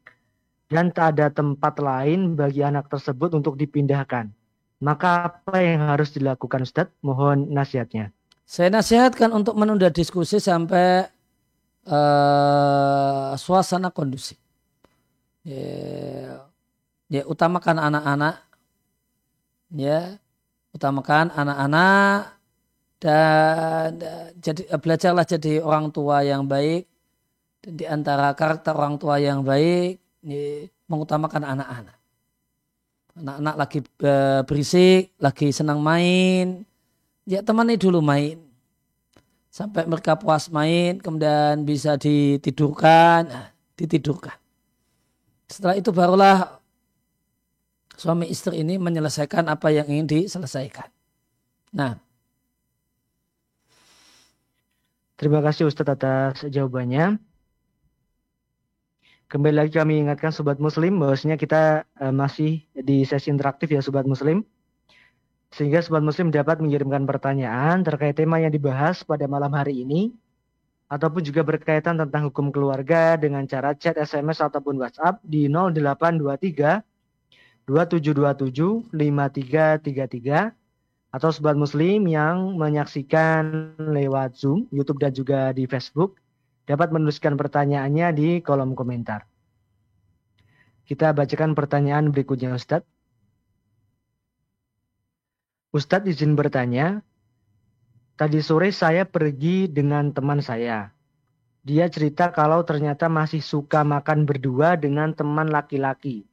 dan tak ada tempat lain bagi anak tersebut untuk dipindahkan, maka apa yang harus dilakukan Ustadz? Mohon nasihatnya. Saya nasihatkan untuk menunda diskusi sampai uh, suasana kondusif. Ya, ya utamakan anak-anak, ya utamakan anak-anak dan jadi belajarlah jadi orang tua yang baik dan di antara karakter orang tua yang baik ini mengutamakan anak-anak. Anak-anak lagi eh, berisik, lagi senang main, ya temani dulu main. Sampai mereka puas main, kemudian bisa ditidurkan, nah, ditidurkan. Setelah itu barulah suami istri ini menyelesaikan apa yang ingin diselesaikan. Nah, Terima kasih Ustadz atas jawabannya. Kembali lagi kami ingatkan Sobat Muslim bahwasanya kita uh, masih di sesi interaktif ya Sobat Muslim. Sehingga Sobat Muslim dapat mengirimkan pertanyaan terkait tema yang dibahas pada malam hari ini. Ataupun juga berkaitan tentang hukum keluarga dengan cara chat, SMS, ataupun WhatsApp di 0823 2727 5333 atau sobat muslim yang menyaksikan lewat Zoom, YouTube dan juga di Facebook dapat menuliskan pertanyaannya di kolom komentar. Kita bacakan pertanyaan berikutnya Ustadz. Ustadz izin bertanya, tadi sore saya pergi dengan teman saya. Dia cerita kalau ternyata masih suka makan berdua dengan teman laki-laki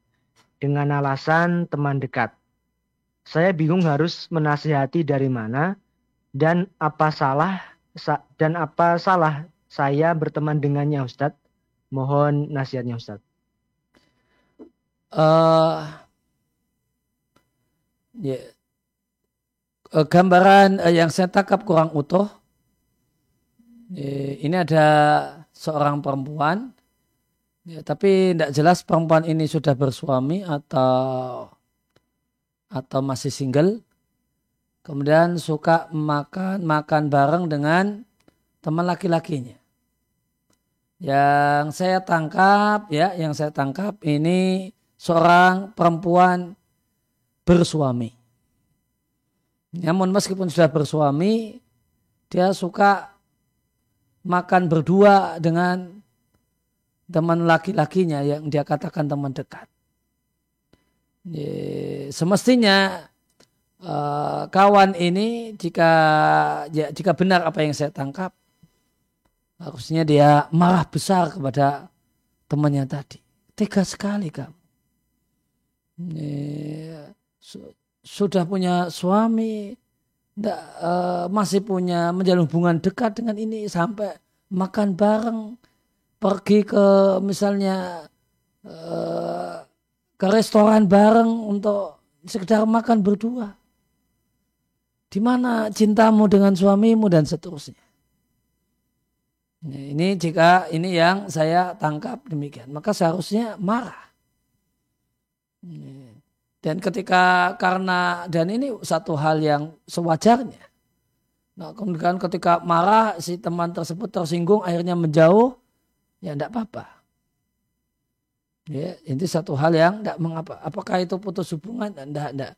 dengan alasan teman dekat. Saya bingung harus menasihati dari mana dan apa salah dan apa salah saya berteman dengannya Ustadz. Mohon nasihatnya Ustadz. Uh, ya. Uh, gambaran uh, yang saya tangkap kurang utuh. Uh, ini ada seorang perempuan, ya, tapi tidak jelas perempuan ini sudah bersuami atau atau masih single, kemudian suka makan makan bareng dengan teman laki-lakinya. Yang saya tangkap ya, yang saya tangkap ini seorang perempuan bersuami. Namun meskipun sudah bersuami, dia suka makan berdua dengan teman laki-lakinya yang dia katakan teman dekat. Semestinya uh, kawan ini jika ya, jika benar apa yang saya tangkap harusnya dia marah besar kepada temannya tadi. Tega sekali kamu sudah punya suami, enggak, uh, masih punya menjalin hubungan dekat dengan ini sampai makan bareng, pergi ke misalnya uh, ke restoran bareng untuk sekedar makan berdua. Di mana cintamu dengan suamimu dan seterusnya. Ini jika ini yang saya tangkap demikian, maka seharusnya marah. Dan ketika karena dan ini satu hal yang sewajarnya. Nah, kemudian ketika marah si teman tersebut tersinggung akhirnya menjauh, ya tidak apa-apa. Ya, ini satu hal yang tidak mengapa. Apakah itu putus hubungan? Tidak, tidak.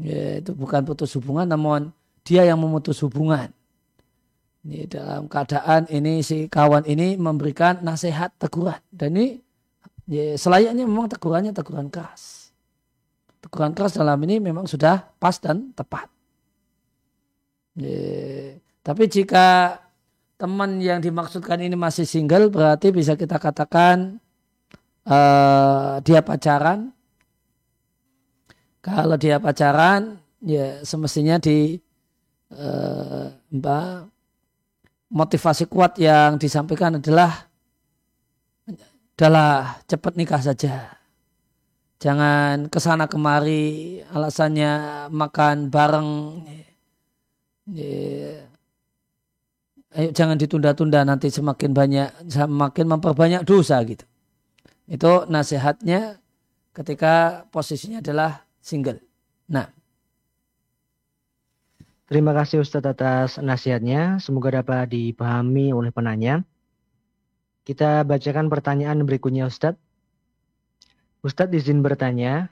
Ya, itu bukan putus hubungan, namun dia yang memutus hubungan. Ini dalam keadaan ini si kawan ini memberikan nasihat teguran dan ini ya, selayaknya memang tegurannya teguran keras teguran keras dalam ini memang sudah pas dan tepat. Ye. Tapi jika teman yang dimaksudkan ini masih single berarti bisa kita katakan uh, dia pacaran. Kalau dia pacaran ya semestinya di uh, mbak motivasi kuat yang disampaikan adalah adalah cepat nikah saja jangan ke sana kemari alasannya makan bareng ayo jangan ditunda-tunda nanti semakin banyak semakin memperbanyak dosa gitu itu nasihatnya ketika posisinya adalah single nah Terima kasih Ustadz atas nasihatnya. Semoga dapat dipahami oleh penanya. Kita bacakan pertanyaan berikutnya Ustadz. Ustadz izin bertanya,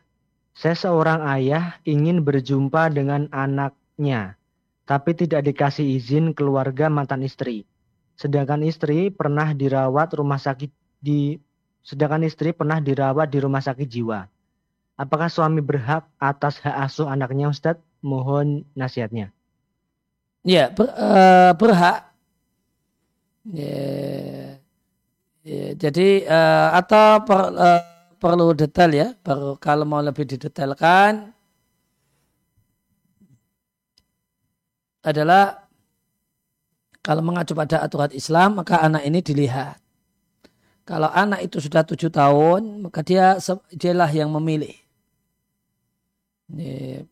saya seorang ayah ingin berjumpa dengan anaknya, tapi tidak dikasih izin keluarga mantan istri. Sedangkan istri pernah dirawat rumah sakit di sedangkan istri pernah dirawat di rumah sakit jiwa. Apakah suami berhak atas hak asuh anaknya Ustadz? Mohon nasihatnya. Ya, ber, uh, berhak. Ya, ya, jadi uh, atau per, uh, perlu detail ya. Baru kalau mau lebih didetailkan adalah kalau mengacu pada aturan Islam maka anak ini dilihat. Kalau anak itu sudah tujuh tahun maka dia dialah yang memilih.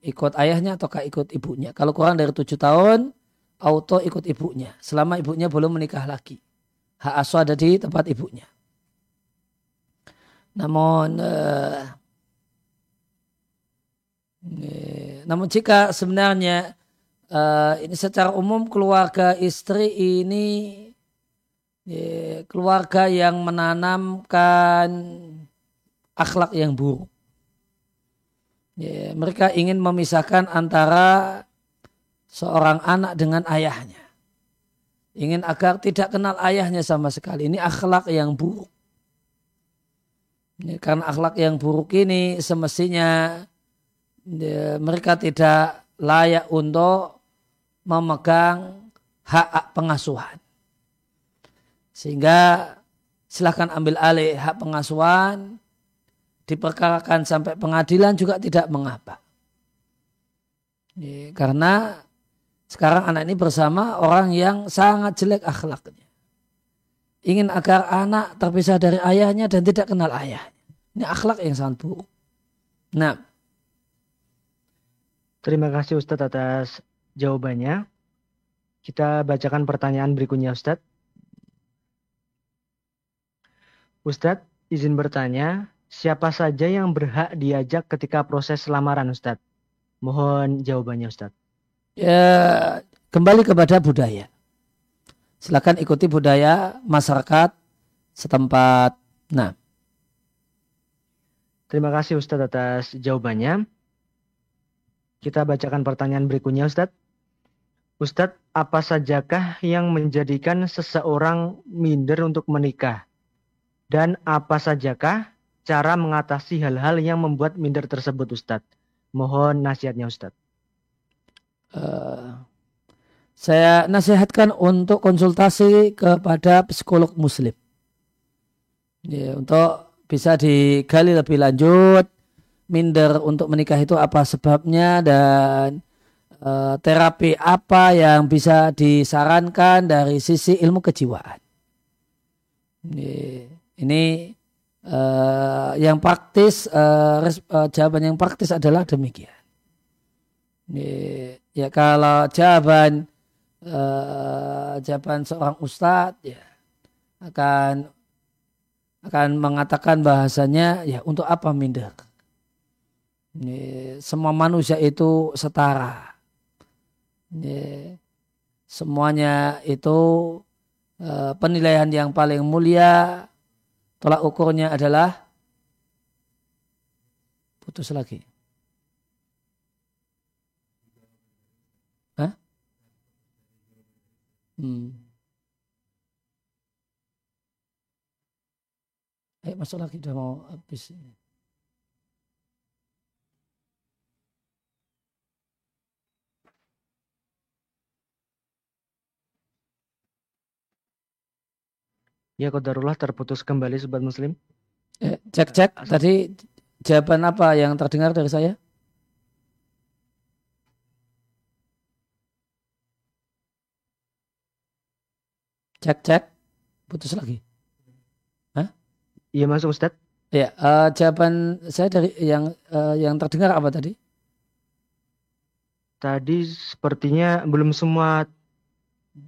Ikut ayahnya ataukah ikut ibunya. Kalau kurang dari tujuh tahun auto ikut ibunya. Selama ibunya belum menikah lagi. Hak asuh ada di tempat ibunya. Namun uh, namun jika sebenarnya uh, ini secara umum keluarga istri ini ya, keluarga yang menanamkan akhlak yang buruk. Ya, mereka ingin memisahkan antara seorang anak dengan ayahnya. Ingin agar tidak kenal ayahnya sama sekali. Ini akhlak yang buruk. Ya, karena akhlak yang buruk ini semestinya ya, mereka tidak layak untuk memegang hak, hak pengasuhan. Sehingga silahkan ambil alih hak pengasuhan, diperkarakan sampai pengadilan juga tidak mengapa. Ya, karena sekarang anak ini bersama orang yang sangat jelek akhlaknya ingin agar anak terpisah dari ayahnya dan tidak kenal ayahnya. Ini akhlak yang sangat buruk. Nah. Terima kasih Ustadz atas jawabannya. Kita bacakan pertanyaan berikutnya Ustadz. Ustadz, izin bertanya, siapa saja yang berhak diajak ketika proses lamaran Ustadz? Mohon jawabannya Ustadz. Ya, kembali kepada budaya silakan ikuti budaya masyarakat setempat. Nah. Terima kasih Ustadz atas jawabannya. Kita bacakan pertanyaan berikutnya Ustadz. Ustadz, apa sajakah yang menjadikan seseorang minder untuk menikah? Dan apa sajakah cara mengatasi hal-hal yang membuat minder tersebut Ustadz? Mohon nasihatnya Ustadz. Uh, saya nasihatkan untuk konsultasi kepada psikolog muslim. Ya, untuk bisa digali lebih lanjut minder untuk menikah itu apa sebabnya dan uh, terapi apa yang bisa disarankan dari sisi ilmu kejiwaan. Ini, ini uh, yang praktis uh, res, uh, jawaban yang praktis adalah demikian. Ini, ya kalau jawaban uh, jawaban seorang ustadz ya akan akan mengatakan bahasanya ya untuk apa minder? Ini, semua manusia itu setara. Ini, semuanya itu uh, penilaian yang paling mulia tolak ukurnya adalah putus lagi. Hah? Hmm. Eh, masuk lagi udah mau habis. Ya, Kodarullah terputus kembali Sobat Muslim. Eh, cek, cek. Tadi jawaban apa yang terdengar dari saya? Cek, cek. Putus lagi. Iya masuk Ustaz. Ya, uh, jawaban saya dari yang uh, yang terdengar apa tadi? Tadi sepertinya belum semua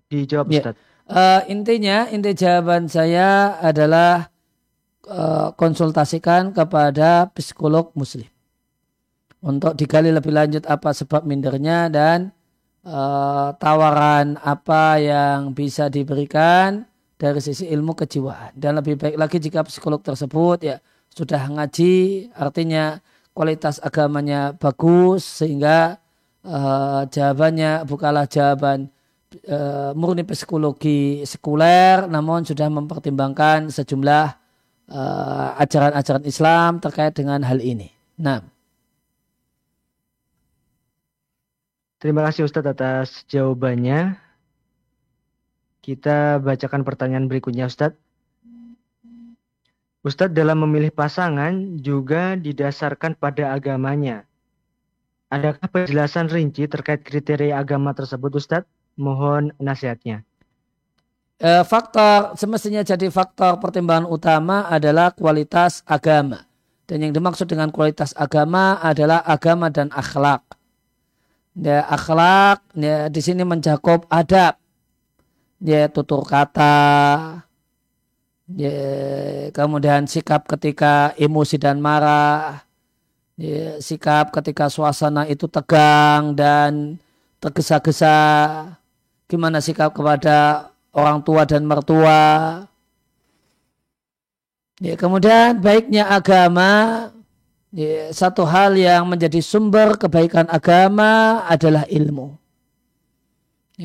dijawab ya. Ustaz. Uh, intinya, inti jawaban saya adalah uh, konsultasikan kepada psikolog muslim. Untuk digali lebih lanjut apa sebab mindernya dan uh, tawaran apa yang bisa diberikan dari sisi ilmu kejiwaan. Dan lebih baik lagi jika psikolog tersebut ya sudah ngaji, artinya kualitas agamanya bagus sehingga uh, jawabannya bukanlah jawaban uh, murni psikologi sekuler, namun sudah mempertimbangkan sejumlah ajaran-ajaran uh, Islam terkait dengan hal ini. Nah. Terima kasih Ustadz atas jawabannya. Kita bacakan pertanyaan berikutnya Ustadz. Ustadz dalam memilih pasangan juga didasarkan pada agamanya. Adakah penjelasan rinci terkait kriteria agama tersebut Ustadz? Mohon nasihatnya. E, faktor semestinya jadi faktor pertimbangan utama adalah kualitas agama. Dan yang dimaksud dengan kualitas agama adalah agama dan akhlak. Ya, akhlak ya, di sini mencakup adab, ya tutur kata, ya, kemudian sikap ketika emosi dan marah, ya, sikap ketika suasana itu tegang dan tergesa-gesa, gimana sikap kepada orang tua dan mertua. Ya, kemudian baiknya agama, satu hal yang menjadi sumber kebaikan agama adalah ilmu.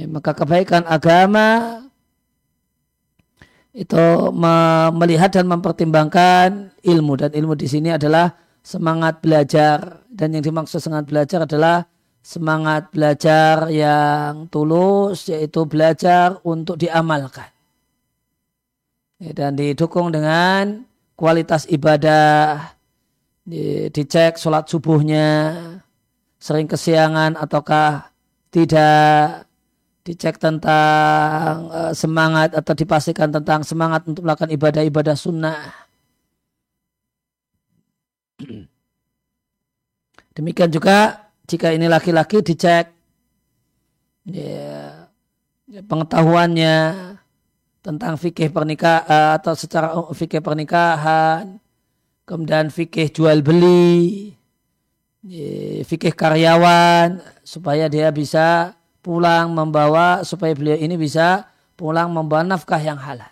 Maka kebaikan agama itu melihat dan mempertimbangkan ilmu. Dan ilmu di sini adalah semangat belajar. Dan yang dimaksud semangat belajar adalah semangat belajar yang tulus yaitu belajar untuk diamalkan. Dan didukung dengan kualitas ibadah dicek sholat subuhnya sering kesiangan ataukah tidak dicek tentang uh, semangat atau dipastikan tentang semangat untuk melakukan ibadah-ibadah sunnah. Demikian juga jika ini laki-laki dicek ya, pengetahuannya tentang fikih pernikahan uh, atau secara fikih pernikahan, kemudian fikih jual beli, fikih karyawan supaya dia bisa pulang membawa supaya beliau ini bisa pulang membawa nafkah yang halal.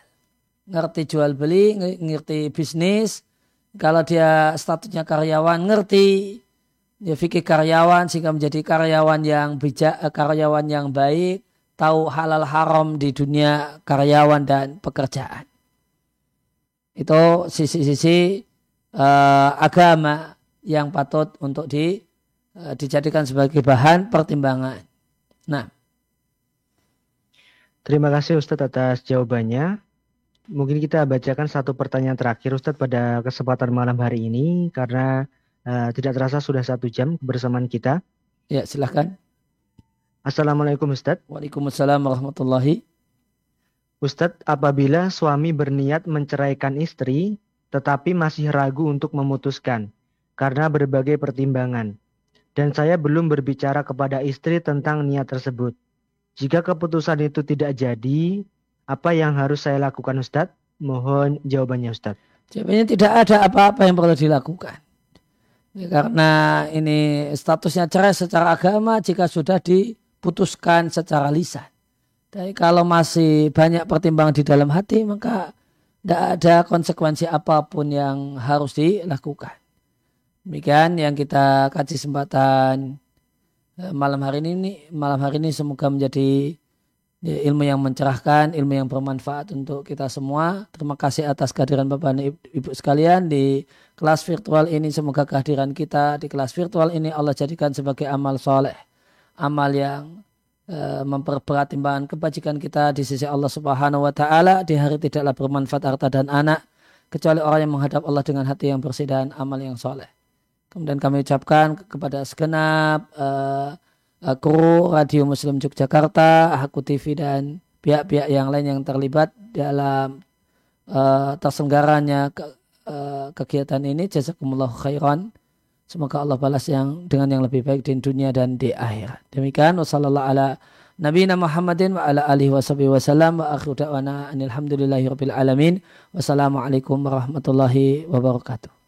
Ngerti jual beli, ngerti bisnis. Kalau dia statusnya karyawan, ngerti dia fikir karyawan sehingga menjadi karyawan yang bijak, eh, karyawan yang baik, tahu halal haram di dunia karyawan dan pekerjaan. Itu sisi-sisi uh, agama yang patut untuk di, uh, dijadikan sebagai bahan pertimbangan. Nah. Terima kasih Ustadz atas jawabannya. Mungkin kita bacakan satu pertanyaan terakhir Ustadz pada kesempatan malam hari ini karena Uh, tidak terasa sudah satu jam bersamaan kita. Ya, silahkan. Assalamualaikum Ustadz. Waalaikumsalam warahmatullahi. Ustadz, apabila suami berniat menceraikan istri, tetapi masih ragu untuk memutuskan karena berbagai pertimbangan, dan saya belum berbicara kepada istri tentang niat tersebut. Jika keputusan itu tidak jadi, apa yang harus saya lakukan Ustadz? Mohon jawabannya Ustadz. Jawabannya tidak ada apa-apa yang perlu dilakukan. Ya, karena ini statusnya cerai secara agama jika sudah diputuskan secara lisan. Tapi kalau masih banyak pertimbangan di dalam hati maka tidak ada konsekuensi apa pun yang harus dilakukan. Demikian yang kita kaji kesempatan eh, malam hari ini malam hari ini semoga menjadi ya, ilmu yang mencerahkan, ilmu yang bermanfaat untuk kita semua. Terima kasih atas kehadiran Bapak dan Ibu sekalian di kelas virtual ini. Semoga kehadiran kita di kelas virtual ini Allah jadikan sebagai amal soleh. Amal yang e, memperberat timbangan kebajikan kita di sisi Allah Subhanahu wa taala di hari tidaklah bermanfaat harta dan anak kecuali orang yang menghadap Allah dengan hati yang bersih dan amal yang soleh. Kemudian kami ucapkan kepada segenap uh, kru Radio Muslim Yogyakarta, Haku TV dan pihak-pihak yang lain yang terlibat dalam uh, terselenggaranya ke, uh, kegiatan ini. Jazakumullah khairan. Semoga Allah balas yang dengan yang lebih baik di dunia dan di akhirat. Demikian wasallallahu ala Nabi Muhammadin wa ala alihi wasallam wa akhiru da'wana anilhamdulillahi rabbil alamin. Wassalamualaikum warahmatullahi wabarakatuh.